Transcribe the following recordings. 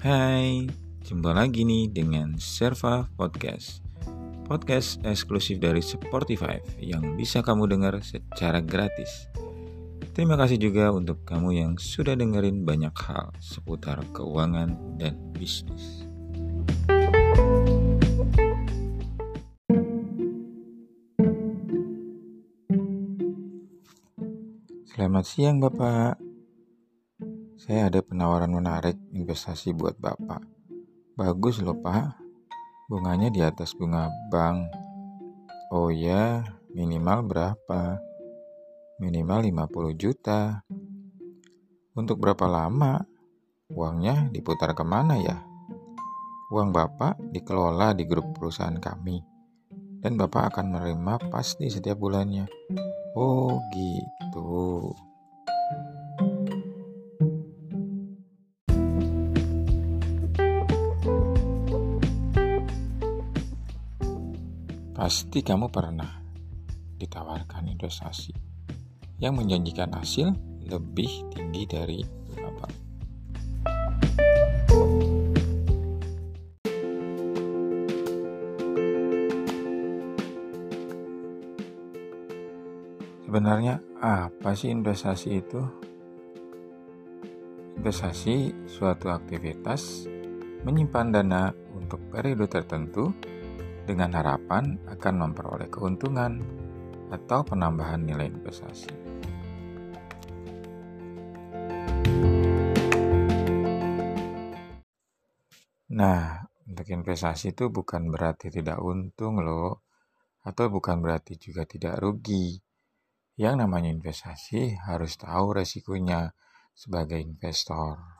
Hai, jumpa lagi nih dengan Serva Podcast Podcast eksklusif dari Sportify yang bisa kamu dengar secara gratis Terima kasih juga untuk kamu yang sudah dengerin banyak hal seputar keuangan dan bisnis. Selamat siang Bapak. Saya ada penawaran menarik investasi buat Bapak. Bagus loh Pak. Bunganya di atas bunga bank. Oh ya, minimal berapa? Minimal 50 juta. Untuk berapa lama? Uangnya diputar ke mana ya? Uang Bapak dikelola di grup perusahaan kami. Dan Bapak akan menerima pasti setiap bulannya. Oh gitu. Pasti kamu pernah ditawarkan investasi yang menjanjikan hasil lebih tinggi dari bank. Sebenarnya apa sih investasi itu? Investasi suatu aktivitas menyimpan dana untuk periode tertentu dengan harapan akan memperoleh keuntungan atau penambahan nilai investasi. Nah, untuk investasi itu bukan berarti tidak untung loh, atau bukan berarti juga tidak rugi. Yang namanya investasi harus tahu resikonya sebagai investor.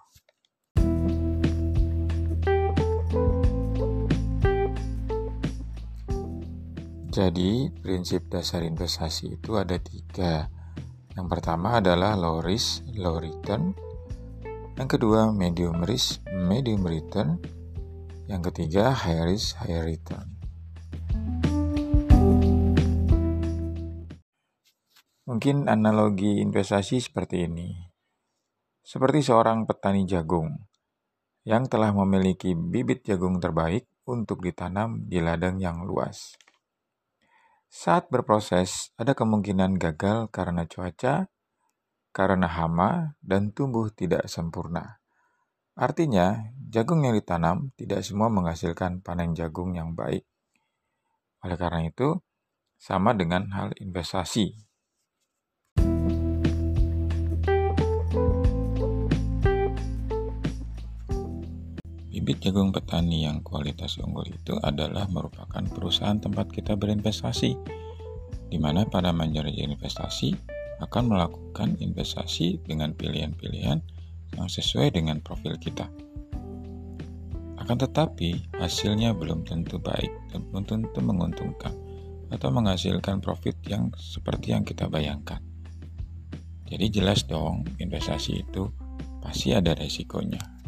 Jadi, prinsip dasar investasi itu ada tiga. Yang pertama adalah low risk, low return. Yang kedua, medium risk, medium return. Yang ketiga, high risk, high return. Mungkin analogi investasi seperti ini. Seperti seorang petani jagung yang telah memiliki bibit jagung terbaik untuk ditanam di ladang yang luas. Saat berproses, ada kemungkinan gagal karena cuaca, karena hama, dan tumbuh tidak sempurna. Artinya, jagung yang ditanam tidak semua menghasilkan panen jagung yang baik. Oleh karena itu, sama dengan hal investasi. Bibit jagung petani yang kualitas unggul itu adalah merupakan perusahaan tempat kita berinvestasi, di mana para manajer investasi akan melakukan investasi dengan pilihan-pilihan yang sesuai dengan profil kita. Akan tetapi, hasilnya belum tentu baik dan belum tentu menguntungkan atau menghasilkan profit yang seperti yang kita bayangkan. Jadi jelas dong, investasi itu pasti ada resikonya.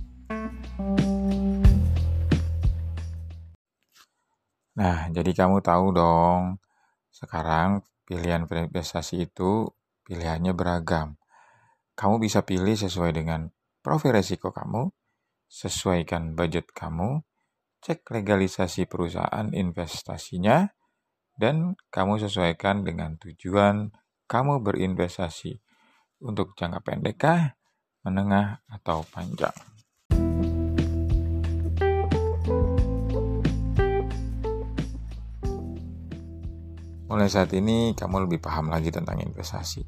Nah, jadi kamu tahu dong, sekarang pilihan investasi itu pilihannya beragam. Kamu bisa pilih sesuai dengan profil resiko kamu, sesuaikan budget kamu, cek legalisasi perusahaan investasinya, dan kamu sesuaikan dengan tujuan kamu berinvestasi untuk jangka pendek menengah, atau panjang. Mulai saat ini kamu lebih paham lagi tentang investasi.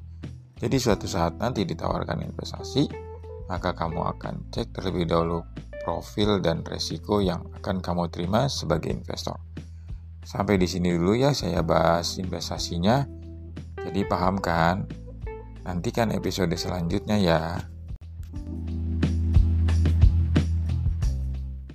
Jadi suatu saat nanti ditawarkan investasi, maka kamu akan cek terlebih dahulu profil dan resiko yang akan kamu terima sebagai investor. Sampai di sini dulu ya saya bahas investasinya. Jadi paham kan? Nantikan episode selanjutnya ya.